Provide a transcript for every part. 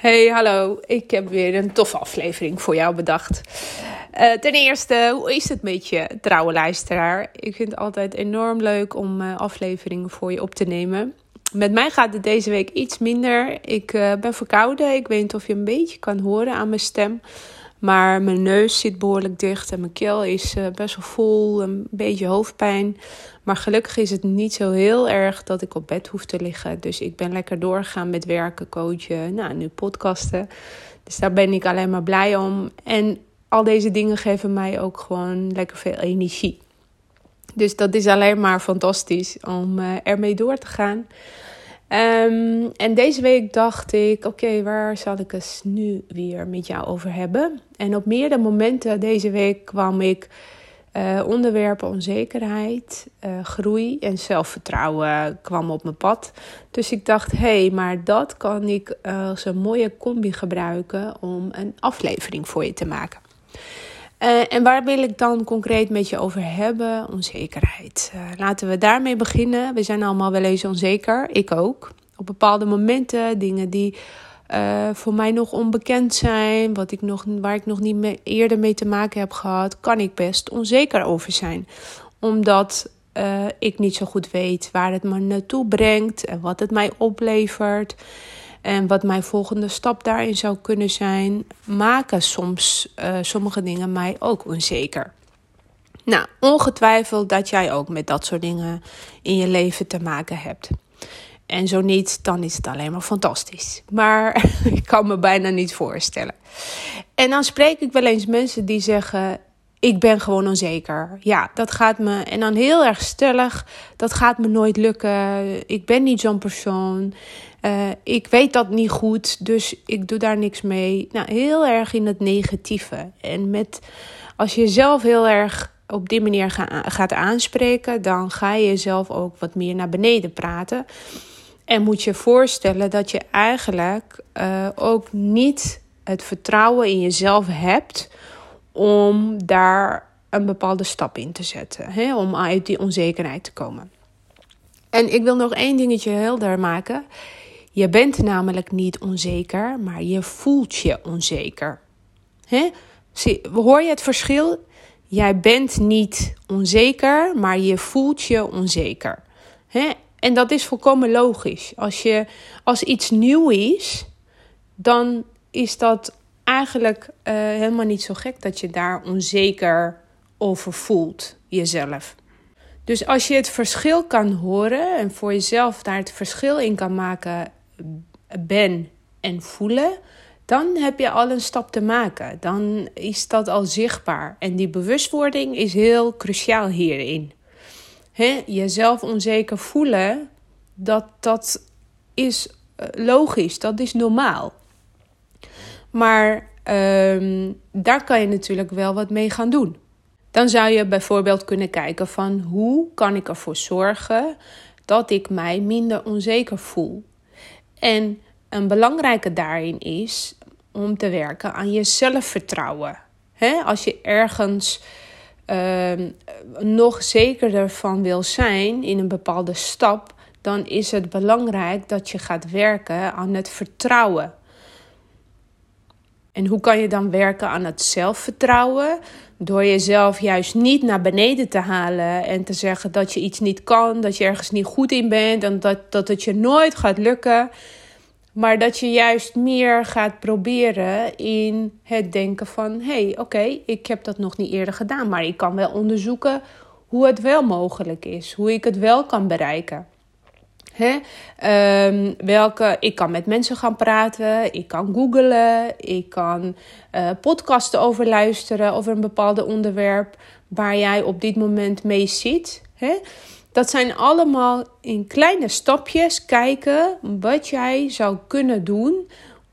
Hey, hallo. Ik heb weer een toffe aflevering voor jou bedacht. Uh, ten eerste, hoe is het met je, trouwe luisteraar? Ik vind het altijd enorm leuk om uh, afleveringen voor je op te nemen. Met mij gaat het deze week iets minder. Ik uh, ben verkouden. Ik weet niet of je een beetje kan horen aan mijn stem. Maar mijn neus zit behoorlijk dicht en mijn keel is uh, best wel vol, een beetje hoofdpijn. Maar gelukkig is het niet zo heel erg dat ik op bed hoef te liggen. Dus ik ben lekker doorgegaan met werken, coachen, nou nu podcasten. Dus daar ben ik alleen maar blij om. En al deze dingen geven mij ook gewoon lekker veel energie. Dus dat is alleen maar fantastisch om uh, ermee door te gaan. Um, en deze week dacht ik: oké, waar zal ik het nu weer met jou over hebben? En op meerdere momenten deze week kwam ik uh, onderwerpen onzekerheid, uh, groei en zelfvertrouwen kwam op mijn pad. Dus ik dacht: hé, hey, maar dat kan ik als een mooie combi gebruiken om een aflevering voor je te maken. Uh, en waar wil ik dan concreet met je over hebben? Onzekerheid. Uh, laten we daarmee beginnen. We zijn allemaal wel eens onzeker. Ik ook. Op bepaalde momenten, dingen die uh, voor mij nog onbekend zijn, wat ik nog, waar ik nog niet mee, eerder mee te maken heb gehad, kan ik best onzeker over zijn. Omdat ik niet zo goed weet waar het me naartoe brengt en wat het mij oplevert. En wat mijn volgende stap daarin zou kunnen zijn, maken soms uh, sommige dingen mij ook onzeker. Nou, ongetwijfeld dat jij ook met dat soort dingen in je leven te maken hebt. En zo niet, dan is het alleen maar fantastisch. Maar ik kan me bijna niet voorstellen. En dan spreek ik wel eens mensen die zeggen: Ik ben gewoon onzeker. Ja, dat gaat me. En dan heel erg stellig: Dat gaat me nooit lukken. Ik ben niet zo'n persoon. Uh, ik weet dat niet goed, dus ik doe daar niks mee. Nou, heel erg in het negatieve. En met, als je jezelf heel erg op die manier ga, gaat aanspreken, dan ga je jezelf ook wat meer naar beneden praten. En moet je voorstellen dat je eigenlijk uh, ook niet het vertrouwen in jezelf hebt om daar een bepaalde stap in te zetten. Hè? Om uit die onzekerheid te komen. En ik wil nog één dingetje helder maken. Je bent namelijk niet onzeker, maar je voelt je onzeker. Hè? Zie, hoor je het verschil? Jij bent niet onzeker, maar je voelt je onzeker. Hè? En dat is volkomen logisch. Als, je, als iets nieuw is, dan is dat eigenlijk uh, helemaal niet zo gek dat je daar onzeker over voelt, jezelf. Dus als je het verschil kan horen en voor jezelf daar het verschil in kan maken ben en voelen, dan heb je al een stap te maken. Dan is dat al zichtbaar. En die bewustwording is heel cruciaal hierin. Jezelf onzeker voelen, dat, dat is eh, logisch, dat is normaal. Maar um, daar kan je natuurlijk wel wat mee gaan doen. Dan zou je bijvoorbeeld kunnen kijken van hoe kan ik ervoor zorgen dat ik mij minder onzeker voel. En een belangrijke daarin is om te werken aan je zelfvertrouwen. als je ergens uh, nog zekerder van wil zijn in een bepaalde stap, dan is het belangrijk dat je gaat werken aan het vertrouwen. En hoe kan je dan werken aan het zelfvertrouwen? Door jezelf juist niet naar beneden te halen en te zeggen dat je iets niet kan, dat je ergens niet goed in bent en dat, dat het je nooit gaat lukken. Maar dat je juist meer gaat proberen in het denken van: hé, hey, oké, ik heb dat nog niet eerder gedaan, maar ik kan wel onderzoeken hoe het wel mogelijk is, hoe ik het wel kan bereiken. Hè? Um, welke, ik kan met mensen gaan praten, ik kan googlen, ik kan uh, podcasten over luisteren over een bepaald onderwerp waar jij op dit moment mee zit. Hè? Dat zijn allemaal in kleine stapjes kijken wat jij zou kunnen doen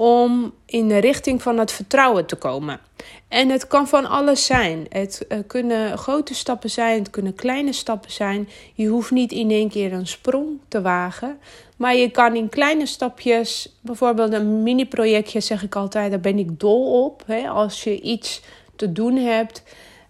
om in de richting van het vertrouwen te komen. En het kan van alles zijn. Het uh, kunnen grote stappen zijn, het kunnen kleine stappen zijn. Je hoeft niet in één keer een sprong te wagen. Maar je kan in kleine stapjes, bijvoorbeeld een mini-projectje, zeg ik altijd, daar ben ik dol op. Hè? Als je iets te doen hebt,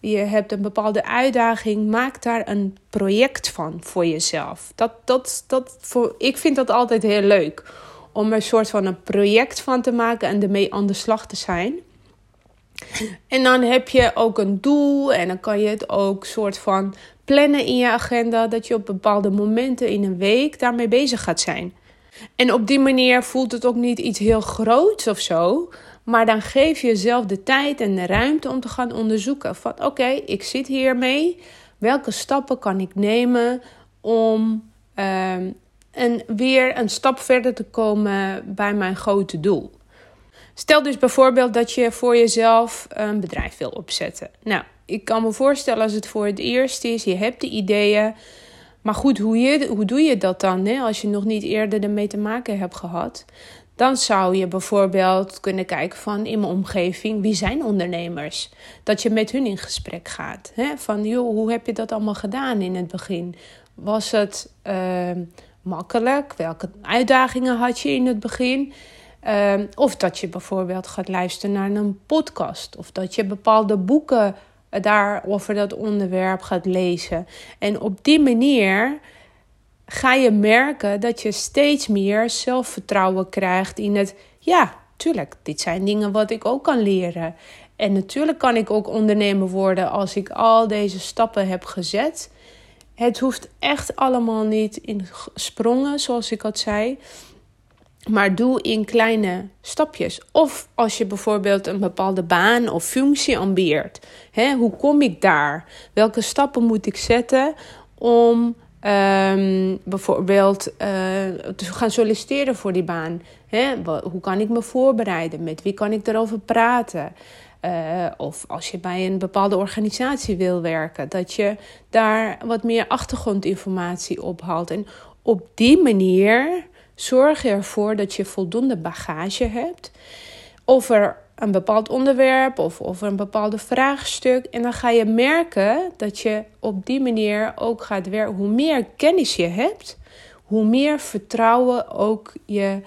je hebt een bepaalde uitdaging, maak daar een project van voor jezelf. Dat, dat, dat, voor, ik vind dat altijd heel leuk om er een soort van een project van te maken en ermee aan de slag te zijn. En dan heb je ook een doel en dan kan je het ook soort van plannen in je agenda dat je op bepaalde momenten in een week daarmee bezig gaat zijn. En op die manier voelt het ook niet iets heel groots of zo, maar dan geef je jezelf de tijd en de ruimte om te gaan onderzoeken van oké, ik zit hiermee. Welke stappen kan ik nemen om um, en weer een stap verder te komen bij mijn grote doel? Stel dus bijvoorbeeld dat je voor jezelf een bedrijf wil opzetten. Nou, ik kan me voorstellen als het voor het eerst is, je hebt de ideeën. Maar goed, hoe, je, hoe doe je dat dan hè? als je nog niet eerder ermee te maken hebt gehad? Dan zou je bijvoorbeeld kunnen kijken van in mijn omgeving, wie zijn ondernemers? Dat je met hun in gesprek gaat. Hè? Van joh, hoe heb je dat allemaal gedaan in het begin? Was het uh, makkelijk? Welke uitdagingen had je in het begin? Uh, of dat je bijvoorbeeld gaat luisteren naar een podcast. Of dat je bepaalde boeken daar over dat onderwerp gaat lezen. En op die manier ga je merken dat je steeds meer zelfvertrouwen krijgt in het ja, tuurlijk, dit zijn dingen wat ik ook kan leren. En natuurlijk kan ik ook ondernemer worden als ik al deze stappen heb gezet. Het hoeft echt allemaal niet in sprongen, zoals ik al zei. Maar doe in kleine stapjes. Of als je bijvoorbeeld een bepaalde baan of functie ambieert. Hè, hoe kom ik daar? Welke stappen moet ik zetten om Ehm, bijvoorbeeld uh, te gaan solliciteren voor die baan. Hè? Hoe kan ik me voorbereiden? Met wie kan ik erover praten? Uh, of als je bij een bepaalde organisatie wil werken, dat je daar wat meer achtergrondinformatie ophaalt. En op die manier zorg je ervoor dat je voldoende bagage hebt over een bepaald onderwerp of over een bepaalde vraagstuk. En dan ga je merken dat je op die manier ook gaat werken. Hoe meer kennis je hebt, hoe meer vertrouwen ook je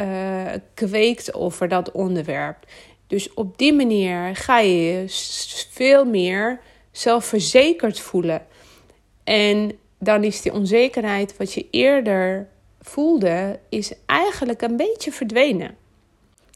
uh, kweekt over dat onderwerp. Dus op die manier ga je je veel meer zelfverzekerd voelen. En dan is die onzekerheid wat je eerder voelde, is eigenlijk een beetje verdwenen.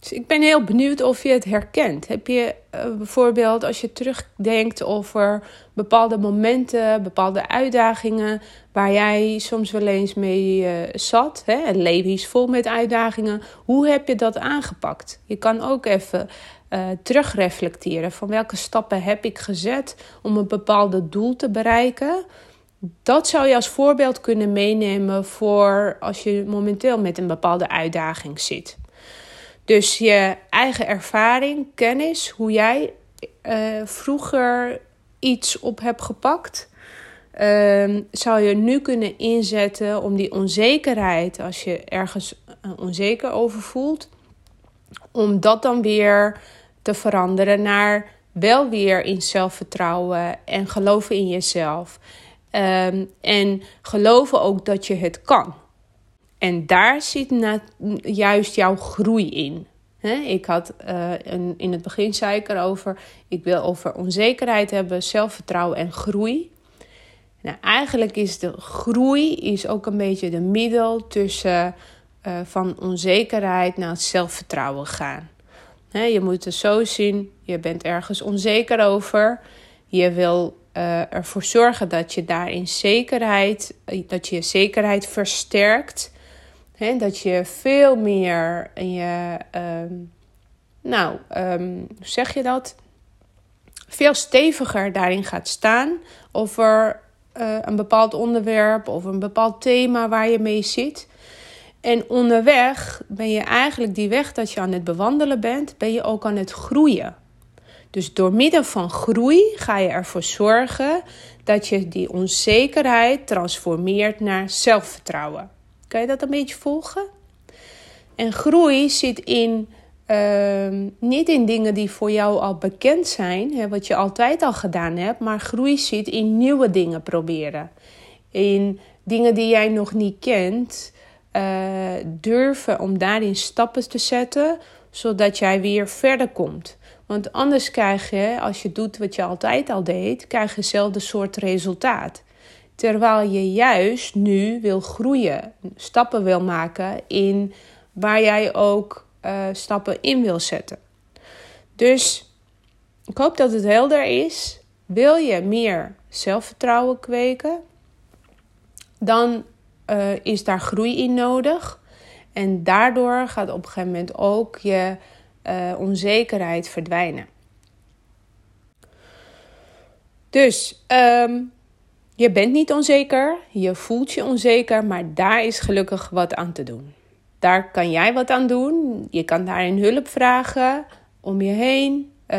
Dus ik ben heel benieuwd of je het herkent. Heb je uh, bijvoorbeeld als je terugdenkt over bepaalde momenten, bepaalde uitdagingen waar jij soms wel eens mee uh, zat? Hè? Het leven is vol met uitdagingen. Hoe heb je dat aangepakt? Je kan ook even uh, terugreflecteren van welke stappen heb ik gezet om een bepaalde doel te bereiken. Dat zou je als voorbeeld kunnen meenemen voor als je momenteel met een bepaalde uitdaging zit. Dus je eigen ervaring, kennis, hoe jij uh, vroeger iets op hebt gepakt, uh, zou je nu kunnen inzetten om die onzekerheid, als je ergens uh, onzeker over voelt, om dat dan weer te veranderen naar wel weer in zelfvertrouwen en geloven in jezelf. Um, en geloven ook dat je het kan. En daar zit juist jouw groei in. ik had een, in het begin zei ik erover, ik wil over onzekerheid hebben, zelfvertrouwen en groei. Nou, eigenlijk is de groei is ook een beetje de middel tussen uh, van onzekerheid naar zelfvertrouwen gaan. je moet het zo zien, je bent ergens onzeker over. Je wil uh, ervoor zorgen dat je daarin zekerheid, dat je zekerheid versterkt dat je veel meer in je, ehm, nou, um, hoe zeg je dat? Veel steviger daarin gaat staan over uh, een bepaald onderwerp of een bepaald thema waar je mee zit. En onderweg ben je eigenlijk die weg dat je aan het bewandelen bent, ben je ook aan het groeien. Dus door middel van groei ga je ervoor zorgen dat je die onzekerheid transformeert naar zelfvertrouwen. Kan je dat een beetje volgen? En groei zit in, uh, niet in dingen die voor jou al bekend zijn, hè, wat je altijd al gedaan hebt, maar groei zit in nieuwe dingen proberen. In dingen die jij nog niet kent, uh, durven om daarin stappen te zetten, zodat jij weer verder komt. Want anders krijg je, als je doet wat je altijd al deed, krijg je hetzelfde soort resultaat. Terwijl je juist nu wil groeien, stappen wil maken in waar jij ook uh, stappen in wil zetten. Dus ik hoop dat het helder is. Wil je meer zelfvertrouwen kweken, dan uh, is daar groei in nodig. En daardoor gaat op een gegeven moment ook je uh, onzekerheid verdwijnen. Dus um, je bent niet onzeker, je voelt je onzeker, maar daar is gelukkig wat aan te doen. Daar kan jij wat aan doen. Je kan daarin hulp vragen om je heen, uh,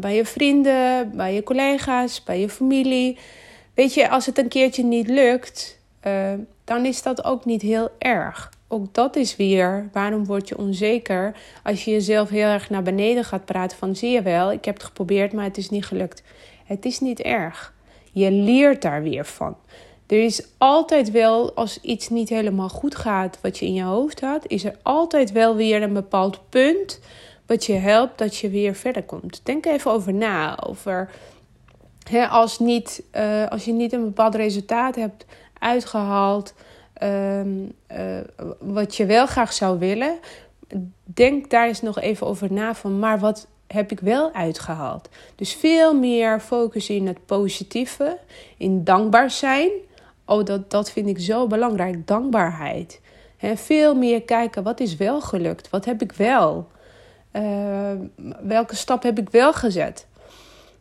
bij je vrienden, bij je collega's, bij je familie. Weet je, als het een keertje niet lukt, uh, dan is dat ook niet heel erg. Ook dat is weer, waarom word je onzeker als je jezelf heel erg naar beneden gaat praten van zie je wel, ik heb het geprobeerd, maar het is niet gelukt. Het is niet erg. Je leert daar weer van. Er is altijd wel, als iets niet helemaal goed gaat wat je in je hoofd had, is er altijd wel weer een bepaald punt wat je helpt dat je weer verder komt. Denk even over na. Over hè, als, niet, uh, als je niet een bepaald resultaat hebt uitgehaald, ehm, uh, wat je wel graag zou willen, denk daar eens nog even over na van, maar wat heb ik wel uitgehaald? Dus veel meer focus in het positieve, in dankbaar zijn. Oh, dat, dat vind ik zo belangrijk, dankbaarheid. He, veel meer kijken, wat is wel gelukt? Wat heb ik wel? Uh, welke stap heb ik wel gezet?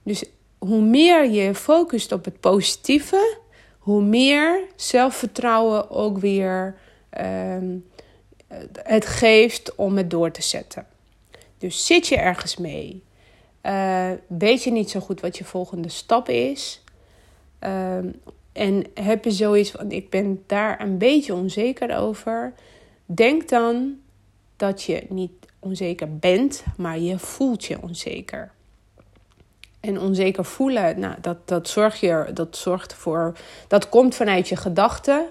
Dus hoe meer je focust op het positieve, hoe meer zelfvertrouwen ook weer uh, het geeft om het door te zetten. Dus zit je ergens mee? Uh, weet je niet zo goed wat je volgende stap is? Uh, en heb je zoiets van: ik ben daar een beetje onzeker over? Denk dan dat je niet onzeker bent, maar je voelt je onzeker. En onzeker voelen, nou, dat, dat, zorg je, dat zorgt ervoor. Dat komt vanuit je gedachten.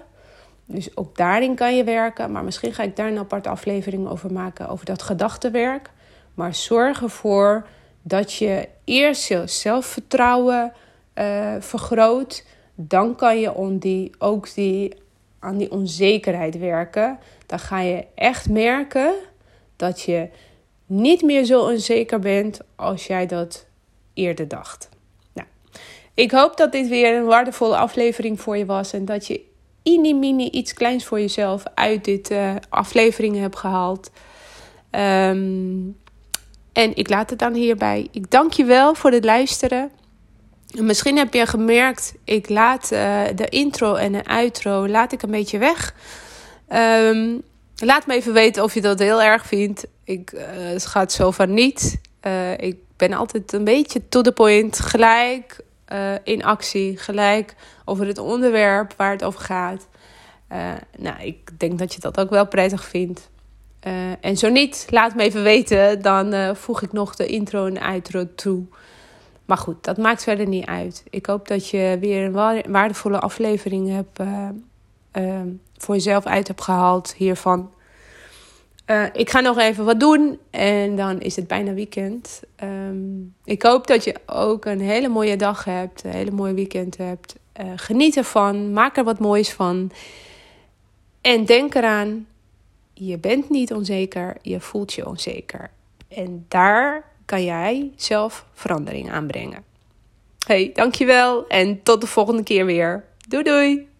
Dus ook daarin kan je werken. Maar misschien ga ik daar een aparte aflevering over maken, over dat gedachtenwerk. Maar zorg ervoor dat je eerst je zelfvertrouwen uh, vergroot. Dan kan je om die, ook die, aan die onzekerheid werken. Dan ga je echt merken dat je niet meer zo onzeker bent als jij dat eerder dacht. Nou, ik hoop dat dit weer een waardevolle aflevering voor je was en dat je mini mini iets kleins voor jezelf uit dit uh, aflevering hebt gehaald. Um, en ik laat het dan hierbij. Ik dank je wel voor het luisteren. Misschien heb je gemerkt, ik laat uh, de intro en de outro laat ik een beetje weg. Um, laat me even weten of je dat heel erg vindt. Ik, uh, het gaat zo van niet. Uh, ik ben altijd een beetje to the point, gelijk in actie, gelijk over het onderwerp waar het over gaat. nou, ik denk dat je dat ook wel prettig vindt. Uh, en zo niet, laat me even weten. Dan uh, voeg ik nog de intro en outro toe. Maar goed, dat maakt verder niet uit. Ik hoop dat je weer een waardevolle aflevering hebt, uh, voor jezelf uit hebt gehaald hiervan. ik ga nog even wat doen en dan is het bijna weekend. Um, ik hoop dat je ook een hele mooie dag hebt, een hele mooie weekend hebt. geniet ervan, maak er wat moois van. En denk eraan, je bent niet onzeker, je voelt je onzeker. En daar kan jij zelf verandering aanbrengen. Hey, dankjewel en tot de volgende keer weer. Doei doei!